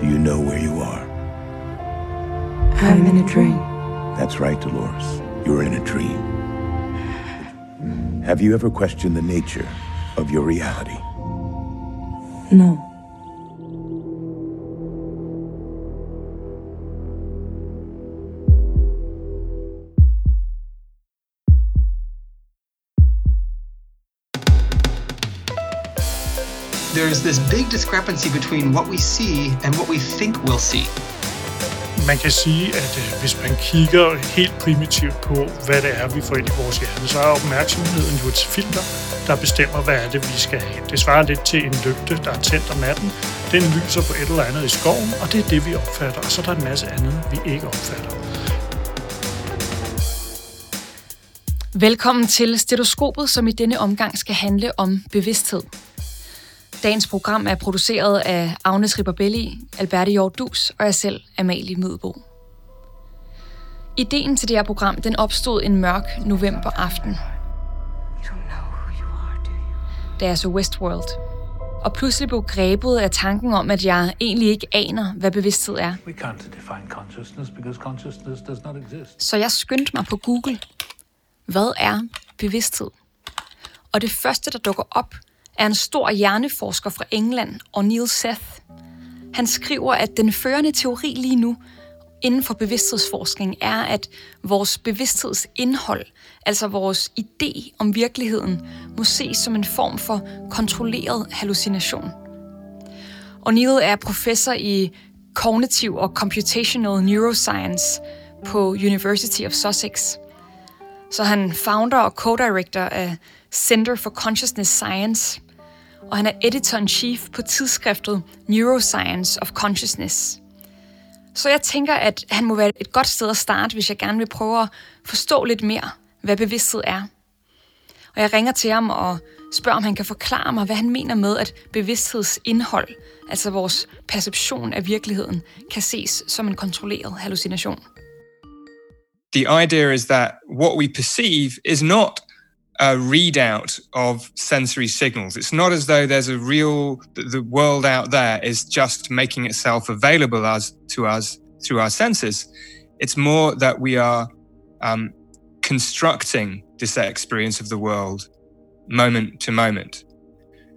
Do you know where you are? I'm in a dream. That's right, Dolores. You're in a dream. Have you ever questioned the nature of your reality? No. There's this big discrepancy between what we see and what we think we'll see. Man kan sige, at øh, hvis man kigger helt primitivt på, hvad det er, vi får ind i vores hjerne, så er opmærksomheden jo et filter, der bestemmer, hvad er det, vi skal have. Det svarer lidt til en lygte, der er tændt om natten. Den lyser på et eller andet i skoven, og det er det, vi opfatter. Og så er der en masse andet, vi ikke opfatter. Velkommen til Stetoskopet, som i denne omgang skal handle om bevidsthed. Dagens program er produceret af Agnes Ribabelli, Alberte Hjort Dus og jeg selv, Amalie Midbo. Ideen til det her program den opstod en mørk novemberaften. Da jeg så Westworld. Og pludselig blev grebet af tanken om, at jeg egentlig ikke aner, hvad bevidsthed er. We can't define consciousness because consciousness does not exist. Så jeg skyndte mig på Google. Hvad er bevidsthed? Og det første, der dukker op, er en stor hjerneforsker fra England, O'Neill Seth. Han skriver, at den førende teori lige nu inden for bevidsthedsforskning er, at vores bevidsthedsindhold, altså vores idé om virkeligheden, må ses som en form for kontrolleret hallucination. O'Neill er professor i Cognitive og Computational Neuroscience på University of Sussex. Så han founder og co-director af Center for Consciousness Science, og han er editor-in-chief på tidsskriftet Neuroscience of Consciousness. Så jeg tænker, at han må være et godt sted at starte, hvis jeg gerne vil prøve at forstå lidt mere, hvad bevidsthed er. Og jeg ringer til ham og spørger, om han kan forklare mig, hvad han mener med, at bevidsthedsindhold, altså vores perception af virkeligheden, kan ses som en kontrolleret hallucination. The idea is that what we perceive is not a readout of sensory signals. It's not as though there's a real the world out there is just making itself available as to us through our senses. It's more that we are um, constructing this experience of the world moment to moment.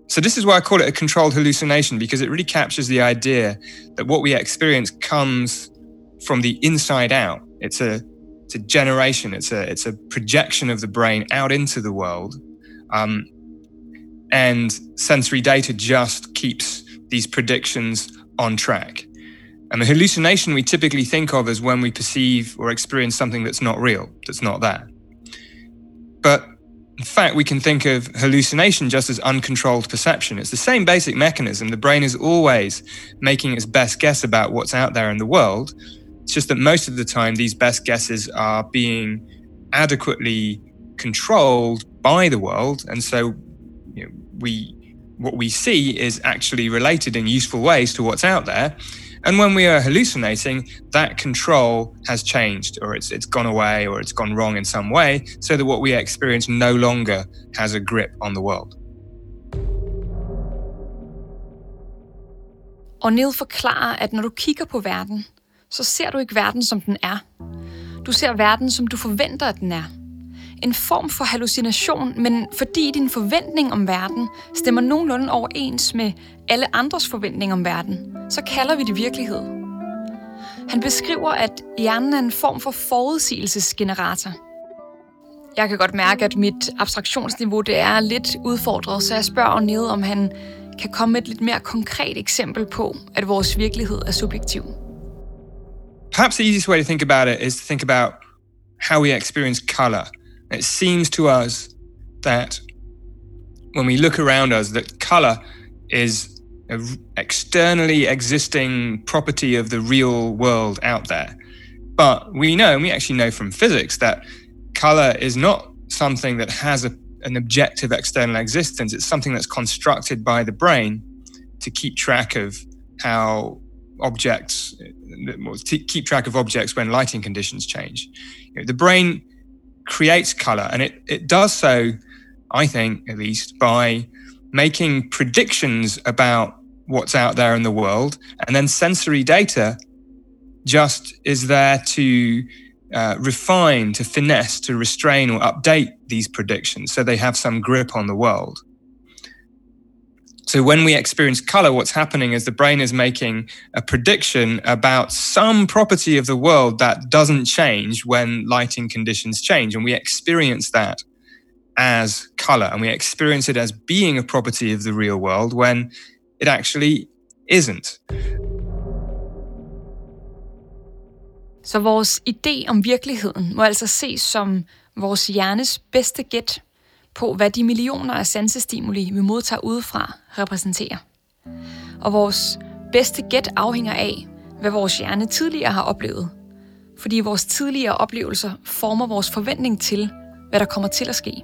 So this is why I call it a controlled hallucination because it really captures the idea that what we experience comes from the inside out. It's a it's a generation. It's a it's a projection of the brain out into the world, um, and sensory data just keeps these predictions on track. And the hallucination we typically think of as when we perceive or experience something that's not real, that's not there. But in fact, we can think of hallucination just as uncontrolled perception. It's the same basic mechanism. The brain is always making its best guess about what's out there in the world, it's just that most of the time, these best guesses are being adequately controlled by the world, and so you know, we what we see is actually related in useful ways to what's out there. And when we are hallucinating, that control has changed, or it's it's gone away, or it's gone wrong in some way, so that what we experience no longer has a grip on the world. O'Neill forklarer, at når du kigger på verden, så ser du ikke verden, som den er. Du ser verden, som du forventer, at den er. En form for hallucination, men fordi din forventning om verden stemmer nogenlunde overens med alle andres forventning om verden, så kalder vi det virkelighed. Han beskriver, at hjernen er en form for forudsigelsesgenerator. Jeg kan godt mærke, at mit abstraktionsniveau det er lidt udfordret, så jeg spørger ned, om han kan komme med et lidt mere konkret eksempel på, at vores virkelighed er subjektiv. Perhaps the easiest way to think about it is to think about how we experience color. It seems to us that when we look around us, that color is an externally existing property of the real world out there. But we know, and we actually know from physics, that color is not something that has a, an objective external existence. It's something that's constructed by the brain to keep track of how objects, keep track of objects when lighting conditions change. You know, the brain creates color, and it, it does so, I think, at least, by making predictions about what's out there in the world. And then sensory data just is there to uh, refine, to finesse, to restrain or update these predictions so they have some grip on the world. So when we experience color, what's happening is the brain is making a prediction about some property of the world that doesn't change when lighting conditions change. And we experience that as color and we experience it as being a property of the real world when it actually isn't. Så vores idé om virkeligheden må altså ses som vores hjernes bedste gæt på, hvad de millioner af sansestimuli, vi modtager udefra, repræsenterer. Og vores bedste gæt afhænger af, hvad vores hjerne tidligere har oplevet. Fordi vores tidligere oplevelser former vores forventning til, hvad der kommer til at ske.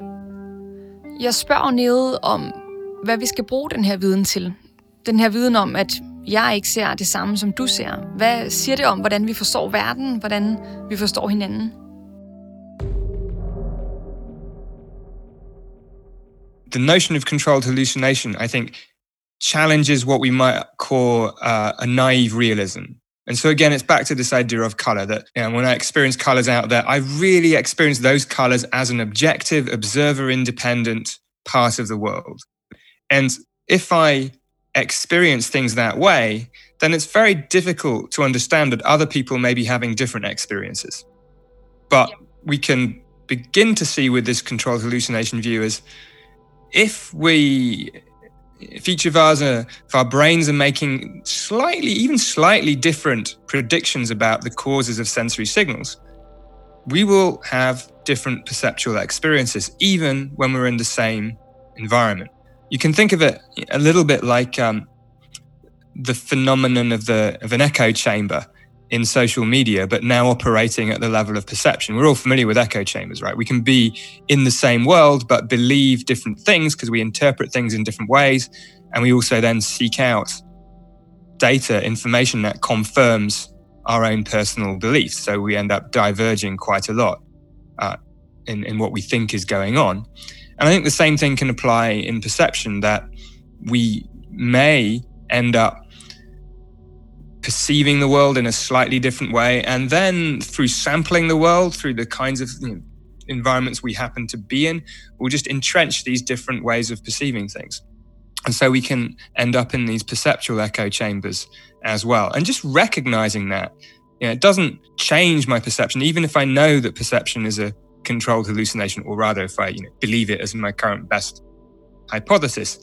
Jeg spørger nede om, hvad vi skal bruge den her viden til. Den her viden om, at jeg ikke ser det samme, som du ser. Hvad siger det om, hvordan vi forstår verden, hvordan vi forstår hinanden? The notion of controlled hallucination, I think, challenges what we might call uh, a naive realism. And so again, it's back to this idea of color that you know, when I experience colors out there, I really experience those colors as an objective, observer independent part of the world. And if I experience things that way, then it's very difficult to understand that other people may be having different experiences. But we can begin to see with this controlled hallucination view is if we if each of us are, if our brains are making slightly even slightly different predictions about the causes of sensory signals we will have different perceptual experiences even when we're in the same environment. You can think of it a little bit like um, the phenomenon of the of an echo chamber in social media, but now operating at the level of perception. We're all familiar with echo chambers, right? We can be in the same world, but believe different things because we interpret things in different ways. And we also then seek out data, information that confirms our own personal beliefs. So we end up diverging quite a lot uh, in, in what we think is going on. And I think the same thing can apply in perception that we may end up perceiving the world in a slightly different way. And then through sampling the world, through the kinds of you know, environments we happen to be in, we'll just entrench these different ways of perceiving things. And so we can end up in these perceptual echo chambers as well. And just recognizing that, you know, it doesn't change my perception, even if I know that perception is a controlled hallucination, or rather, if I you know, believe it as my current best hypothesis.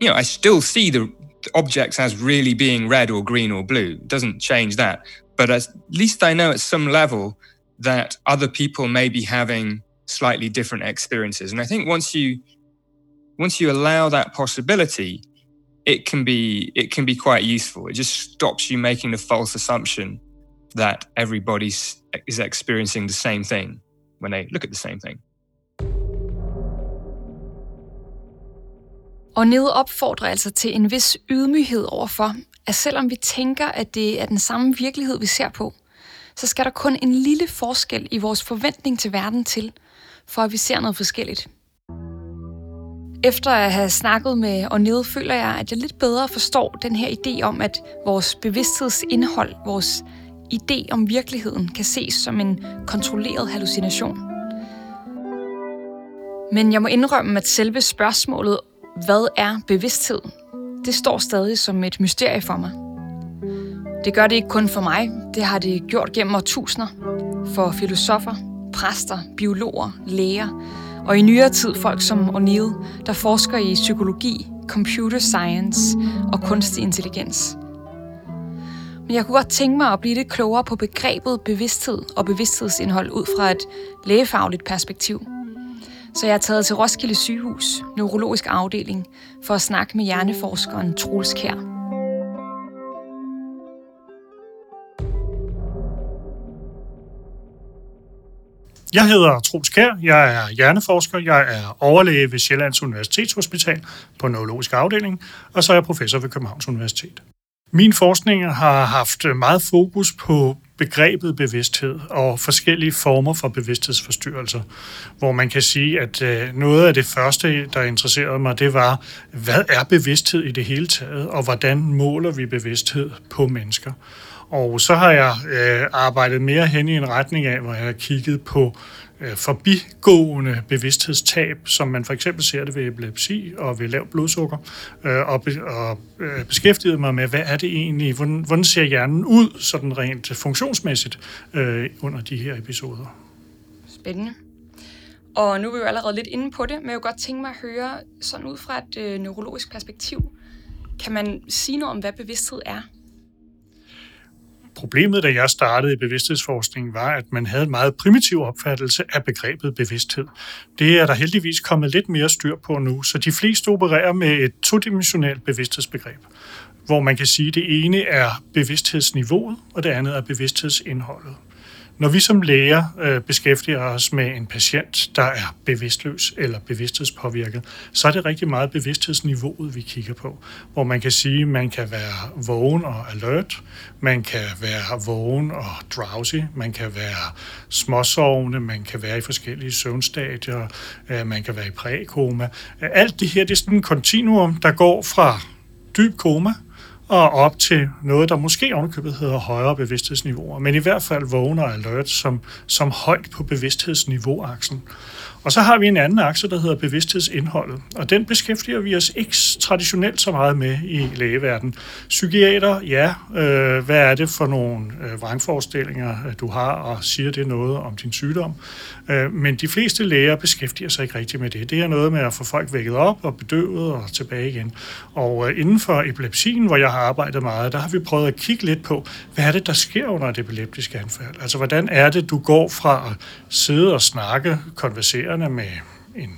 You know, I still see the objects as really being red or green or blue. Doesn't change that. But at least I know at some level that other people may be having slightly different experiences. And I think once you once you allow that possibility, it can be it can be quite useful. It just stops you making the false assumption that everybody is experiencing the same thing when they look at the same thing. Og Nede opfordrer altså til en vis ydmyghed overfor, at selvom vi tænker, at det er den samme virkelighed, vi ser på, så skal der kun en lille forskel i vores forventning til verden til, for at vi ser noget forskelligt. Efter at have snakket med Ornede, føler jeg, at jeg lidt bedre forstår den her idé om, at vores bevidsthedsindhold, vores idé om virkeligheden, kan ses som en kontrolleret hallucination. Men jeg må indrømme, at selve spørgsmålet hvad er bevidsthed? Det står stadig som et mysterie for mig. Det gør det ikke kun for mig, det har det gjort gennem årtusinder. For filosofer, præster, biologer, læger og i nyere tid folk som O'Neill, der forsker i psykologi, computer science og kunstig intelligens. Men jeg kunne godt tænke mig at blive lidt klogere på begrebet bevidsthed og bevidsthedsindhold ud fra et lægefagligt perspektiv – så jeg er taget til Roskilde Sygehus, neurologisk afdeling, for at snakke med hjerneforskeren Troels Kær. Jeg hedder Troels Kær, jeg er hjerneforsker, jeg er overlæge ved Sjællands Universitetshospital på neurologisk afdeling, og så er jeg professor ved Københavns Universitet. Min forskning har haft meget fokus på begrebet bevidsthed og forskellige former for bevidsthedsforstyrrelser, hvor man kan sige, at øh, noget af det første, der interesserede mig, det var, hvad er bevidsthed i det hele taget, og hvordan måler vi bevidsthed på mennesker. Og så har jeg øh, arbejdet mere hen i en retning af, hvor jeg har kigget på Øh, forbigående bevidsthedstab, som man for eksempel ser det ved epilepsi og ved lav blodsukker, øh, og, be, og beskæftigede beskæftiget mig med, hvad er det egentlig, hvordan, hvordan ser hjernen ud sådan rent funktionsmæssigt øh, under de her episoder. Spændende. Og nu er vi jo allerede lidt inde på det, men jeg vil godt tænke mig at høre sådan ud fra et øh, neurologisk perspektiv. Kan man sige noget om, hvad bevidsthed er? Problemet, da jeg startede i bevidsthedsforskning, var, at man havde en meget primitiv opfattelse af begrebet bevidsthed. Det er der heldigvis kommet lidt mere styr på nu, så de fleste opererer med et todimensionelt bevidsthedsbegreb, hvor man kan sige, at det ene er bevidsthedsniveauet, og det andet er bevidsthedsindholdet. Når vi som læger øh, beskæftiger os med en patient, der er bevidstløs eller bevidsthedspåvirket, så er det rigtig meget bevidsthedsniveauet, vi kigger på. Hvor man kan sige, at man kan være vågen og alert, man kan være vågen og drowsy, man kan være småsovende, man kan være i forskellige søvnstadier, øh, man kan være i prækoma. Alt det her det er sådan en kontinuum, der går fra dyb koma og op til noget, der måske ovenkøbet hedder højere bevidsthedsniveauer, men i hvert fald vågner alert som, som højt på bevidsthedsniveauaksen. Og så har vi en anden akse, der hedder bevidsthedsindholdet, og den beskæftiger vi os ikke traditionelt så meget med i lægeverdenen. Psykiater, ja, øh, hvad er det for nogle øh, vrangforestillinger, øh, du har, og siger det noget om din sygdom? Øh, men de fleste læger beskæftiger sig ikke rigtig med det. Det er noget med at få folk vækket op og bedøvet og tilbage igen. Og øh, inden for epilepsien, hvor jeg har arbejdet meget, der har vi prøvet at kigge lidt på, hvad er det, der sker under et epileptisk anfald? Altså, hvordan er det, du går fra at sidde og snakke, konversere med en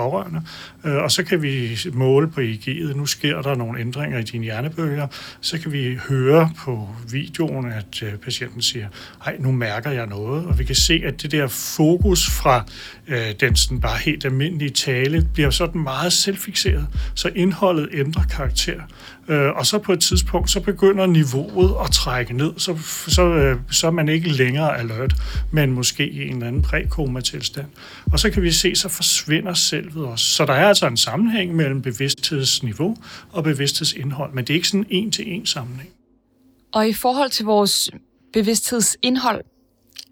pårørende, øh, og så kan vi måle på EEG'et. Nu sker der nogle ændringer i dine hjernebølger. Så kan vi høre på videoen, at øh, patienten siger, ej, nu mærker jeg noget. Og vi kan se, at det der fokus fra øh, den sådan bare helt almindelige tale bliver sådan meget selvfixeret, så indholdet ændrer karakter. Øh, Og så på et tidspunkt, så begynder niveauet at trække ned, så, så, øh, så er man ikke længere alert, men måske i en eller anden prækoma-tilstand. Og så kan vi se, så forsvinder selvet også. Så der er altså en sammenhæng mellem bevidsthedsniveau og bevidsthedsindhold, men det er ikke sådan en til en sammenhæng. Og i forhold til vores bevidsthedsindhold,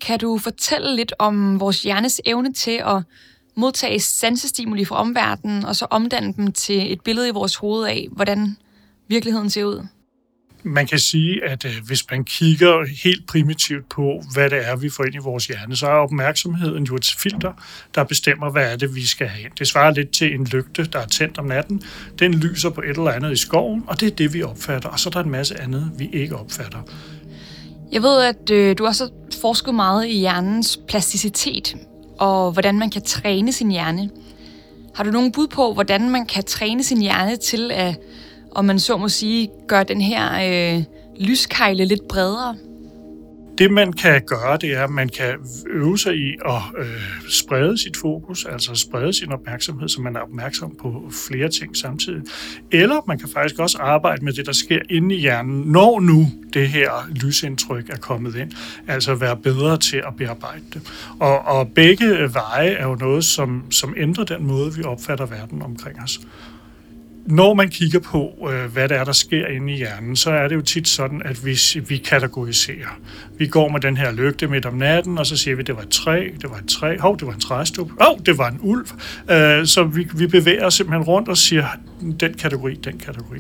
kan du fortælle lidt om vores hjernes evne til at modtage sansestimuli fra omverdenen, og så omdanne dem til et billede i vores hoved af, hvordan virkeligheden ser ud? man kan sige, at øh, hvis man kigger helt primitivt på, hvad det er, vi får ind i vores hjerne, så er opmærksomheden jo et filter, der bestemmer, hvad er det, vi skal have. Det svarer lidt til en lygte, der er tændt om natten. Den lyser på et eller andet i skoven, og det er det, vi opfatter. Og så er der en masse andet, vi ikke opfatter. Jeg ved, at øh, du også har forsket meget i hjernens plasticitet, og hvordan man kan træne sin hjerne. Har du nogen bud på, hvordan man kan træne sin hjerne til at og man så må sige, gør den her øh, lyskejle lidt bredere? Det man kan gøre, det er, at man kan øve sig i at øh, sprede sit fokus, altså sprede sin opmærksomhed, så man er opmærksom på flere ting samtidig. Eller man kan faktisk også arbejde med det, der sker inde i hjernen, når nu det her lysindtryk er kommet ind. Altså være bedre til at bearbejde det. Og, og begge veje er jo noget, som, som ændrer den måde, vi opfatter verden omkring os når man kigger på, øh, hvad det er, der sker inde i hjernen, så er det jo tit sådan, at hvis vi kategoriserer. Vi går med den her lygte midt om natten, og så siger vi, det var et træ, det var et træ, hov, det var en træstup, hov, det var en ulv. Øh, så vi, vi bevæger os simpelthen rundt og siger, den kategori, den kategori.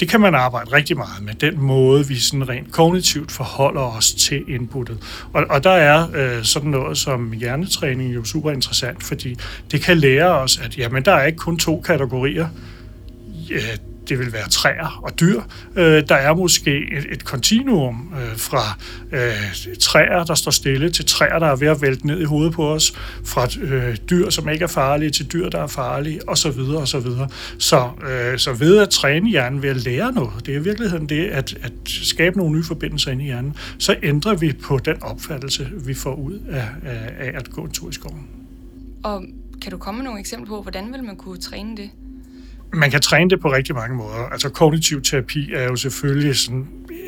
Det kan man arbejde rigtig meget med, den måde, vi sådan rent kognitivt forholder os til inputtet. Og, og der er øh, sådan noget som hjernetræning jo super interessant, fordi det kan lære os, at jamen, der er ikke kun to kategorier, det vil være træer og dyr. Øh, der er måske et, et kontinuum øh, fra øh, træer, der står stille, til træer, der er ved at vælte ned i hovedet på os, fra øh, dyr, som ikke er farlige, til dyr, der er farlige, osv. osv. Så, videre. så, øh, så ved at træne hjernen, ved at lære noget, det er i virkeligheden det, at, at skabe nogle nye forbindelser ind i hjernen, så ændrer vi på den opfattelse, vi får ud af, af, af at gå en tur i skoven. Og kan du komme med nogle eksempler på, hvordan vil man kunne træne det? Man kan træne det på rigtig mange måder. Altså kognitiv terapi er jo selvfølgelig sådan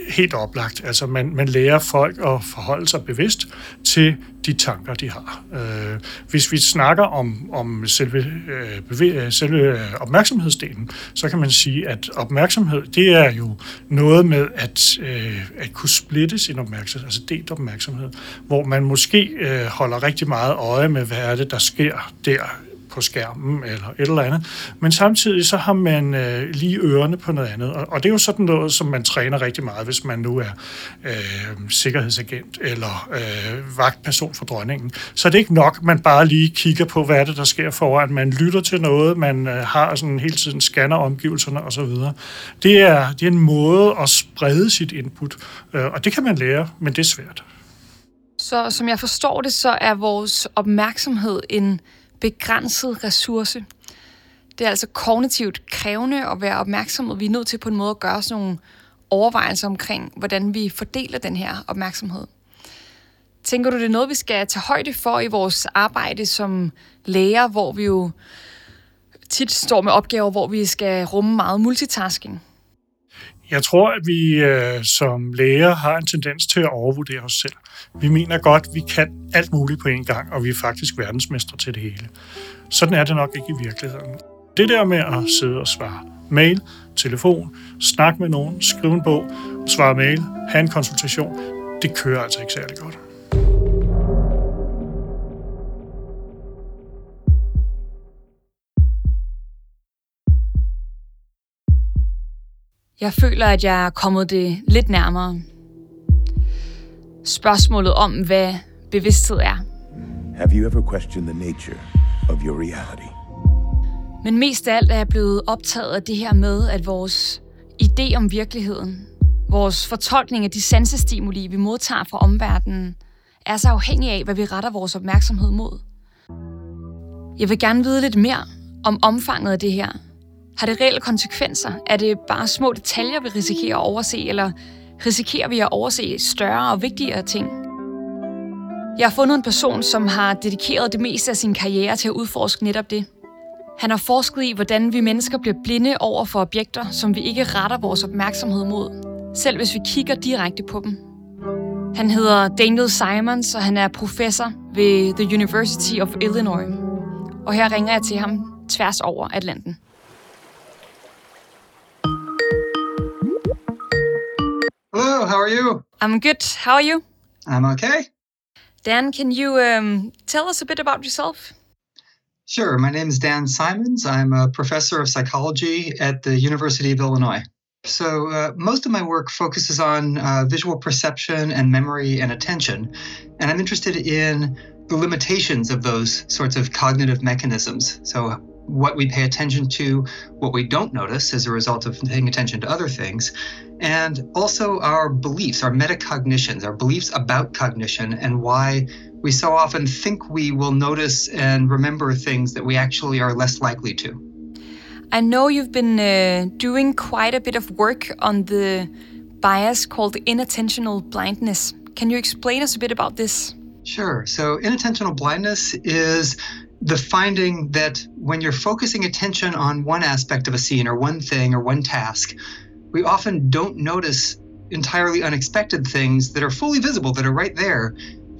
helt oplagt. Altså man, man lærer folk at forholde sig bevidst til de tanker, de har. Øh, hvis vi snakker om, om selve, øh, bevæ- øh, selve øh, opmærksomhedsdelen, så kan man sige, at opmærksomhed, det er jo noget med at, øh, at kunne splitte sin opmærksomhed, altså delt opmærksomhed, hvor man måske øh, holder rigtig meget øje med, hvad er det, der sker der på skærmen eller et eller andet. Men samtidig så har man øh, lige ørerne på noget andet. Og, og det er jo sådan noget, som man træner rigtig meget, hvis man nu er øh, sikkerhedsagent eller øh, vagtperson for dronningen. Så det er ikke nok, man bare lige kigger på, hvad er det, der sker foran. Man lytter til noget, man øh, har sådan hele tiden scanner omgivelserne osv. Det er, det er en måde at sprede sit input, øh, og det kan man lære, men det er svært. Så som jeg forstår det, så er vores opmærksomhed en begrænset ressource. Det er altså kognitivt krævende at være opmærksom, og vi er nødt til på en måde at gøre sådan nogle overvejelser omkring, hvordan vi fordeler den her opmærksomhed. Tænker du, det er noget, vi skal tage højde for i vores arbejde som læger, hvor vi jo tit står med opgaver, hvor vi skal rumme meget multitasking? Jeg tror, at vi øh, som læger har en tendens til at overvurdere os selv. Vi mener godt, at vi kan alt muligt på en gang, og vi er faktisk verdensmestre til det hele. Sådan er det nok ikke i virkeligheden. Det der med at sidde og svare mail, telefon, snakke med nogen, skrive en bog, svare mail, have en konsultation, det kører altså ikke særlig godt. Jeg føler, at jeg er kommet det lidt nærmere. Spørgsmålet om, hvad bevidsthed er. Have you ever questioned the nature of your reality? Men mest af alt er jeg blevet optaget af det her med, at vores idé om virkeligheden, vores fortolkning af de sansestimuli, vi modtager fra omverdenen, er så afhængig af, hvad vi retter vores opmærksomhed mod. Jeg vil gerne vide lidt mere om omfanget af det her, har det reelle konsekvenser? Er det bare små detaljer, vi risikerer at overse, eller risikerer vi at overse større og vigtigere ting? Jeg har fundet en person, som har dedikeret det meste af sin karriere til at udforske netop det. Han har forsket i, hvordan vi mennesker bliver blinde over for objekter, som vi ikke retter vores opmærksomhed mod, selv hvis vi kigger direkte på dem. Han hedder Daniel Simons, og han er professor ved The University of Illinois. Og her ringer jeg til ham tværs over Atlanten. Hello, how are you? I'm good. How are you? I'm okay. Dan, can you um, tell us a bit about yourself? Sure. My name is Dan Simons. I'm a professor of psychology at the University of Illinois. So, uh, most of my work focuses on uh, visual perception and memory and attention. And I'm interested in the limitations of those sorts of cognitive mechanisms. So, what we pay attention to, what we don't notice as a result of paying attention to other things, and also our beliefs, our metacognitions, our beliefs about cognition, and why we so often think we will notice and remember things that we actually are less likely to. I know you've been uh, doing quite a bit of work on the bias called inattentional blindness. Can you explain us a bit about this? Sure. So, inattentional blindness is the finding that when you're focusing attention on one aspect of a scene or one thing or one task, we often don't notice entirely unexpected things that are fully visible, that are right there,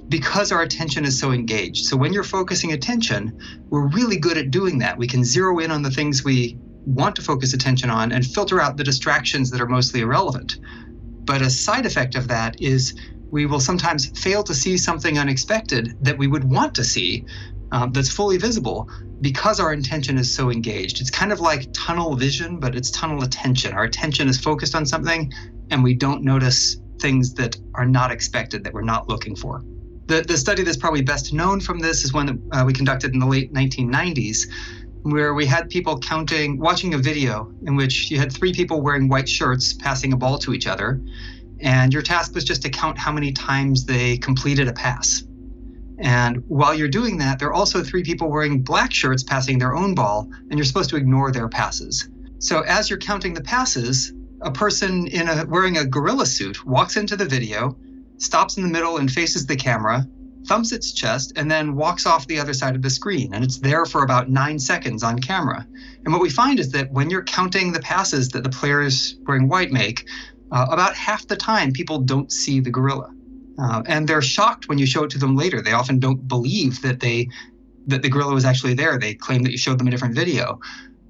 because our attention is so engaged. So when you're focusing attention, we're really good at doing that. We can zero in on the things we want to focus attention on and filter out the distractions that are mostly irrelevant. But a side effect of that is we will sometimes fail to see something unexpected that we would want to see um, that's fully visible because our intention is so engaged. It's kind of like tunnel vision, but it's tunnel attention. Our attention is focused on something and we don't notice things that are not expected, that we're not looking for. The, the study that's probably best known from this is one that uh, we conducted in the late 1990s, where we had people counting, watching a video in which you had three people wearing white shirts passing a ball to each other. And your task was just to count how many times they completed a pass. And while you're doing that, there are also three people wearing black shirts passing their own ball, and you're supposed to ignore their passes. So as you're counting the passes, a person in a wearing a gorilla suit walks into the video, stops in the middle and faces the camera, thumps its chest, and then walks off the other side of the screen. And it's there for about nine seconds on camera. And what we find is that when you're counting the passes that the players wearing white make, uh, about half the time people don't see the gorilla. Uh, and they're shocked when you show it to them later. They often don't believe that they that the gorilla was actually there. They claim that you showed them a different video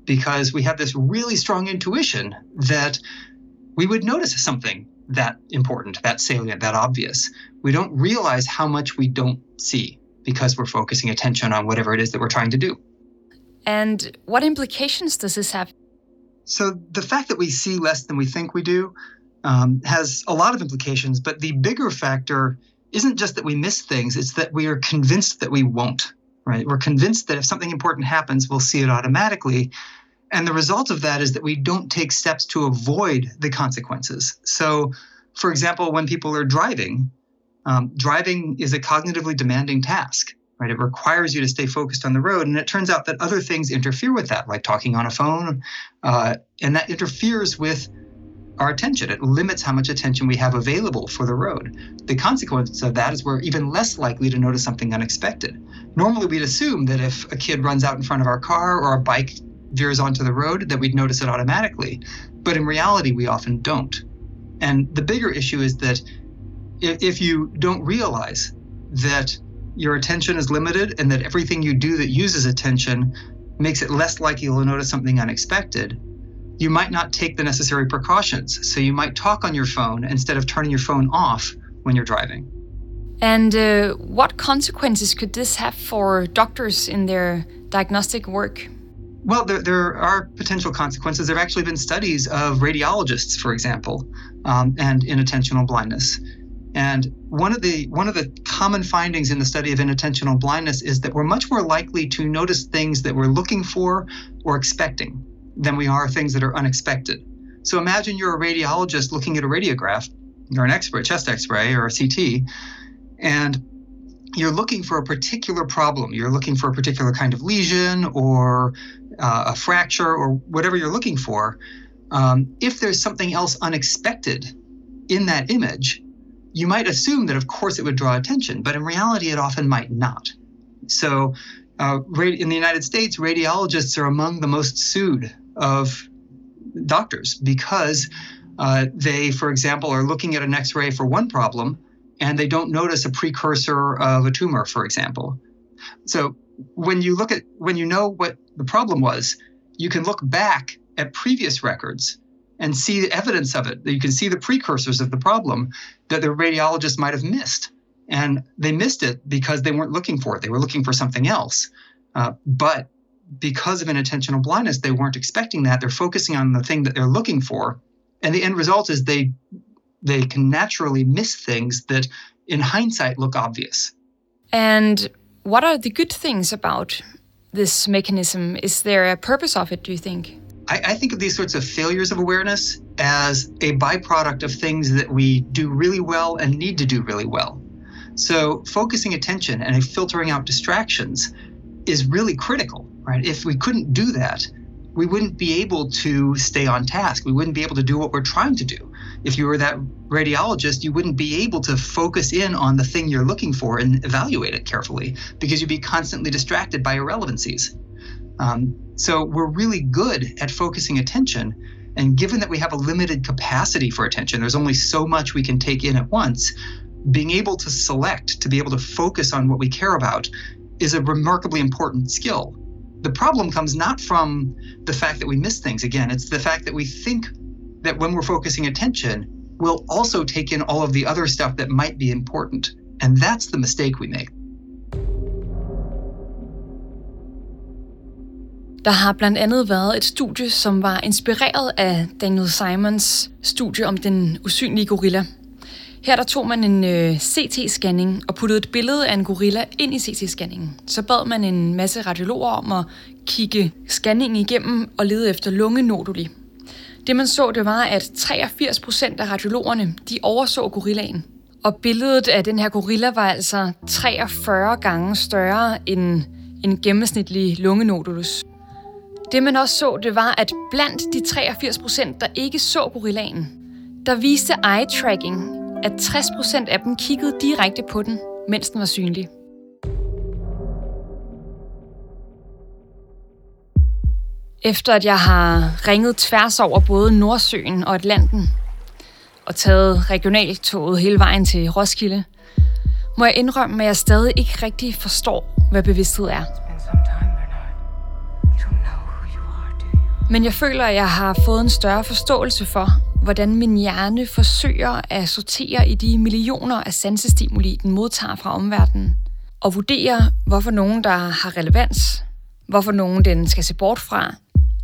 because we have this really strong intuition that we would notice something that important, that salient, that obvious. We don't realize how much we don't see because we're focusing attention on whatever it is that we're trying to do. And what implications does this have? So, the fact that we see less than we think we do um, has a lot of implications, but the bigger factor isn't just that we miss things, it's that we are convinced that we won't, right? We're convinced that if something important happens, we'll see it automatically. And the result of that is that we don't take steps to avoid the consequences. So, for example, when people are driving, um, driving is a cognitively demanding task, right? It requires you to stay focused on the road. And it turns out that other things interfere with that, like talking on a phone. Uh, and that interferes with our attention. It limits how much attention we have available for the road. The consequence of that is we're even less likely to notice something unexpected. Normally, we'd assume that if a kid runs out in front of our car or a bike veers onto the road, that we'd notice it automatically. But in reality, we often don't. And the bigger issue is that if you don't realize that your attention is limited and that everything you do that uses attention makes it less likely you'll notice something unexpected, you might not take the necessary precautions. So you might talk on your phone instead of turning your phone off when you're driving. And uh, what consequences could this have for doctors in their diagnostic work? Well, there, there are potential consequences. There have actually been studies of radiologists, for example, um, and inattentional blindness. And one of the one of the common findings in the study of inattentional blindness is that we're much more likely to notice things that we're looking for or expecting than we are things that are unexpected. So imagine you're a radiologist looking at a radiograph or an X-ray, chest X-ray or a CT, and you're looking for a particular problem. You're looking for a particular kind of lesion or uh, a fracture or whatever you're looking for. Um, if there's something else unexpected in that image, you might assume that, of course, it would draw attention, but in reality, it often might not. So, uh, in the United States, radiologists are among the most sued of doctors because uh, they, for example, are looking at an x ray for one problem and they don't notice a precursor of a tumor, for example. So when you look at, when you know what the problem was, you can look back at previous records and see the evidence of it. You can see the precursors of the problem that the radiologist might have missed. And they missed it because they weren't looking for it. They were looking for something else. Uh, but because of inattentional blindness, they weren't expecting that. They're focusing on the thing that they're looking for. And the end result is they they can naturally miss things that in hindsight look obvious. And what are the good things about this mechanism? Is there a purpose of it, do you think? I, I think of these sorts of failures of awareness as a byproduct of things that we do really well and need to do really well. So, focusing attention and filtering out distractions is really critical, right? If we couldn't do that, we wouldn't be able to stay on task. We wouldn't be able to do what we're trying to do. If you were that radiologist, you wouldn't be able to focus in on the thing you're looking for and evaluate it carefully because you'd be constantly distracted by irrelevancies. Um, so we're really good at focusing attention. And given that we have a limited capacity for attention, there's only so much we can take in at once, being able to select, to be able to focus on what we care about, is a remarkably important skill. The problem comes not from the fact that we miss things. Again, it's the fact that we think that when we're focusing attention, we'll also take in all of the other stuff that might be important. And that's the mistake we make. Der har blandt andet været et studie, som var inspireret af Daniel Simons studie om den usynlige gorilla. Her der tog man en øh, CT-scanning og puttede et billede af en gorilla ind i CT-scanningen. Så bad man en masse radiologer om at kigge scanningen igennem og lede efter lungenoduli. Det man så, det var, at 83 procent af radiologerne de overså gorillaen. Og billedet af den her gorilla var altså 43 gange større end en gennemsnitlig lungenodulus. Det man også så, det var, at blandt de 83 procent, der ikke så gorillaen, der viste eye tracking, at 60 procent af dem kiggede direkte på den, mens den var synlig. Efter at jeg har ringet tværs over både Nordsøen og Atlanten, og taget regionaltoget hele vejen til Roskilde, må jeg indrømme, at jeg stadig ikke rigtig forstår, hvad bevidsthed er. Men jeg føler, at jeg har fået en større forståelse for, hvordan min hjerne forsøger at sortere i de millioner af sansestimuli, den modtager fra omverdenen, og vurdere, hvorfor nogen, der har relevans, hvorfor nogen den skal se bort fra,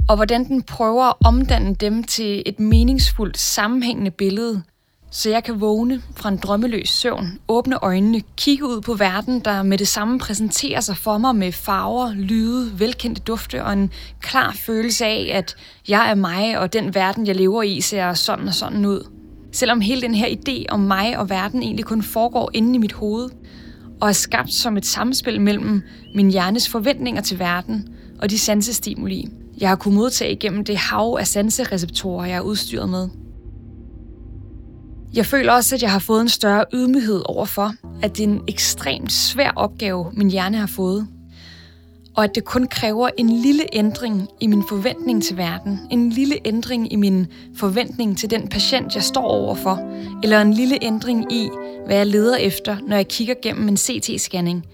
og hvordan den prøver at omdanne dem til et meningsfuldt, sammenhængende billede, så jeg kan vågne fra en drømmeløs søvn, åbne øjnene, kigge ud på verden, der med det samme præsenterer sig for mig med farver, lyde, velkendte dufte og en klar følelse af, at jeg er mig, og den verden, jeg lever i, ser sådan og sådan ud. Selvom hele den her idé om mig og verden egentlig kun foregår inde i mit hoved, og er skabt som et samspil mellem min hjernes forventninger til verden og de sansestimuli, jeg har kunnet modtage igennem det hav af sansereceptorer, jeg er udstyret med. Jeg føler også, at jeg har fået en større ydmyghed overfor, at det er en ekstremt svær opgave, min hjerne har fået. Og at det kun kræver en lille ændring i min forventning til verden, en lille ændring i min forventning til den patient, jeg står overfor, eller en lille ændring i, hvad jeg leder efter, når jeg kigger gennem en CT-scanning.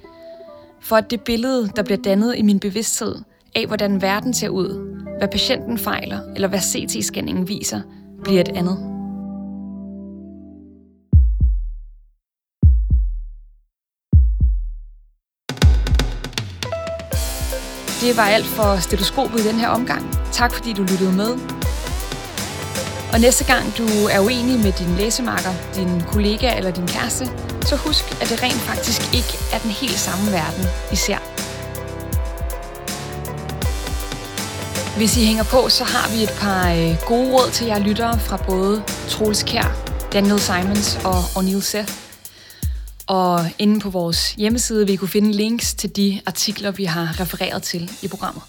For at det billede, der bliver dannet i min bevidsthed af, hvordan verden ser ud, hvad patienten fejler, eller hvad CT-scanningen viser, bliver et andet. Det var alt for stetoskopet i den her omgang. Tak fordi du lyttede med. Og næste gang du er uenig med din læsemarker, din kollega eller din kæreste, så husk, at det rent faktisk ikke er den helt samme verden, I ser. Hvis I hænger på, så har vi et par øh, gode råd til jer lyttere fra både Troels Kær, Daniel Simons og O'Neill Seth. Og inde på vores hjemmeside vil I kunne finde links til de artikler, vi har refereret til i programmet.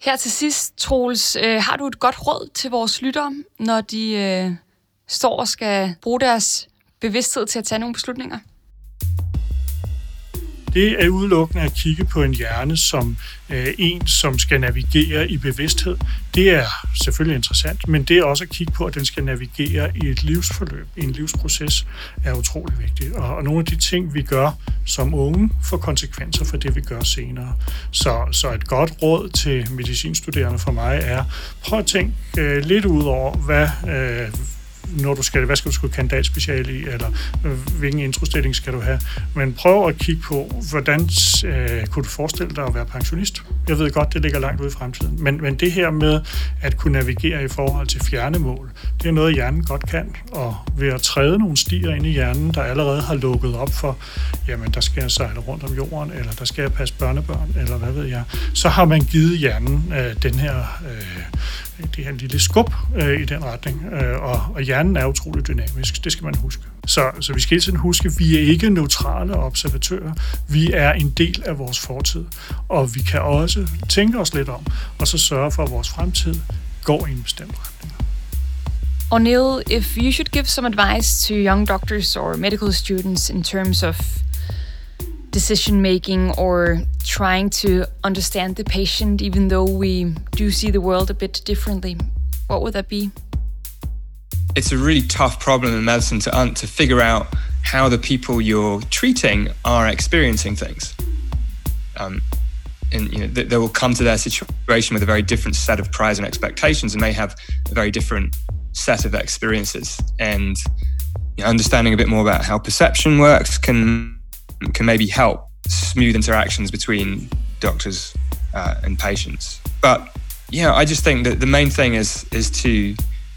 Her til sidst, Troels, øh, har du et godt råd til vores lyttere, når de øh, står og skal bruge deres bevidsthed til at tage nogle beslutninger? Det er udelukkende at kigge på en hjerne som øh, en, som skal navigere i bevidsthed. Det er selvfølgelig interessant, men det er også at kigge på, at den skal navigere i et livsforløb, i en livsproces, er utrolig vigtigt. Og, og nogle af de ting, vi gør som unge, får konsekvenser for det, vi gør senere. Så, så et godt råd til medicinstuderende for mig er, prøv at tænke øh, lidt ud over, hvad... Øh, når du skal, hvad skal du skulle kandidatspeciale i, eller øh, hvilken introstilling skal du have. Men prøv at kigge på, hvordan øh, kunne du forestille dig at være pensionist? Jeg ved godt, det ligger langt ude i fremtiden, men, men det her med at kunne navigere i forhold til fjerne mål, det er noget, hjernen godt kan, og ved at træde nogle stier ind i hjernen, der allerede har lukket op for, jamen der skal jeg sejle rundt om jorden, eller der skal jeg passe børnebørn, eller hvad ved jeg, så har man givet hjernen øh, den her øh, det her lille skub øh, i den retning. Øh, og, og hjernen er utrolig dynamisk, det skal man huske. Så, så vi skal hele tiden huske, at vi er ikke neutrale observatører. Vi er en del af vores fortid. Og vi kan også tænke os lidt om, og så sørge for, at vores fremtid går i en bestemt retning. O'Neill, if you should give some advice to young doctors or medical students in terms of decision making or trying to understand the patient, even though we do see the world a bit differently? What would that be? It's a really tough problem in medicine to, to figure out how the people you're treating are experiencing things. Um, and you know, they, they will come to their situation with a very different set of priors and expectations and may have a very different set of experiences. And you know, understanding a bit more about how perception works can can maybe help smooth interactions between doctors uh, and patients. But yeah, I just think that the main thing is is to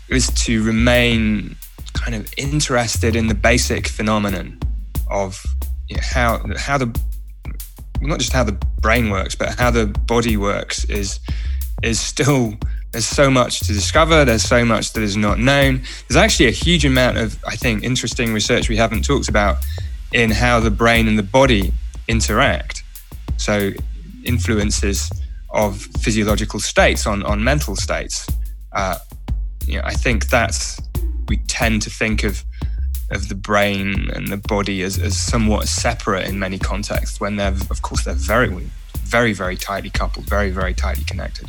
is to remain kind of interested in the basic phenomenon of you know, how how the not just how the brain works, but how the body works is is still there's so much to discover. There's so much that is not known. There's actually a huge amount of I think interesting research we haven't talked about in how the brain and the body interact. So, influences of physiological states on, on mental states. Uh, you know, I think that's we tend to think of of the brain and the body as, as somewhat separate in many contexts when they're of course they're very very very tightly coupled very very tightly connected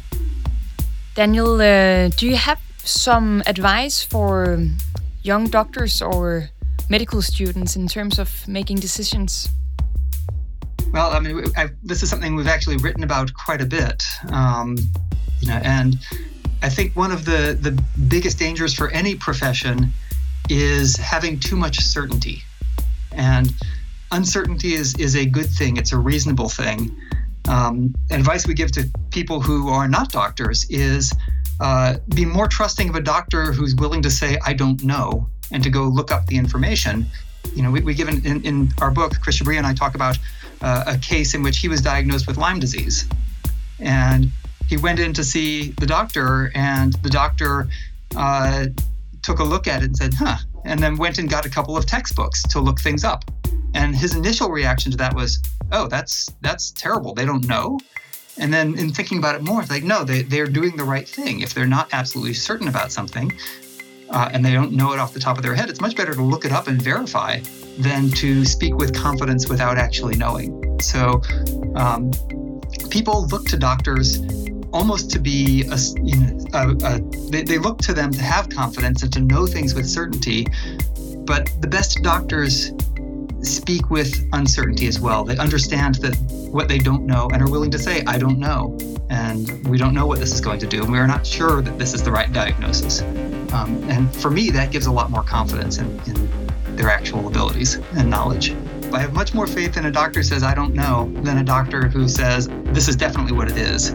daniel uh, do you have some advice for young doctors or medical students in terms of making decisions? Well, I mean, I, this is something we've actually written about quite a bit, um, you know, and I think one of the the biggest dangers for any profession is having too much certainty, and uncertainty is is a good thing. It's a reasonable thing. Um, advice we give to people who are not doctors is uh, be more trusting of a doctor who's willing to say I don't know and to go look up the information. You know, we, we give in, in, in our book, Chris Chabria and I talk about uh, a case in which he was diagnosed with Lyme disease. And he went in to see the doctor, and the doctor uh, took a look at it and said, huh, and then went and got a couple of textbooks to look things up. And his initial reaction to that was, oh, that's that's terrible. They don't know. And then in thinking about it more, it's like, no, they, they're doing the right thing. If they're not absolutely certain about something uh, and they don't know it off the top of their head, it's much better to look it up and verify than to speak with confidence without actually knowing. So um, people look to doctors almost to be a, you know, a, a, they, they look to them to have confidence and to know things with certainty but the best doctors speak with uncertainty as well. They understand that what they don't know and are willing to say i don't know and we don't know what this is going to do and we are not sure that this is the right diagnosis. Um, and for me that gives a lot more confidence in, in their actual abilities and knowledge. I have much more faith in a doctor who says I don't know than a doctor who says this is definitely what it is.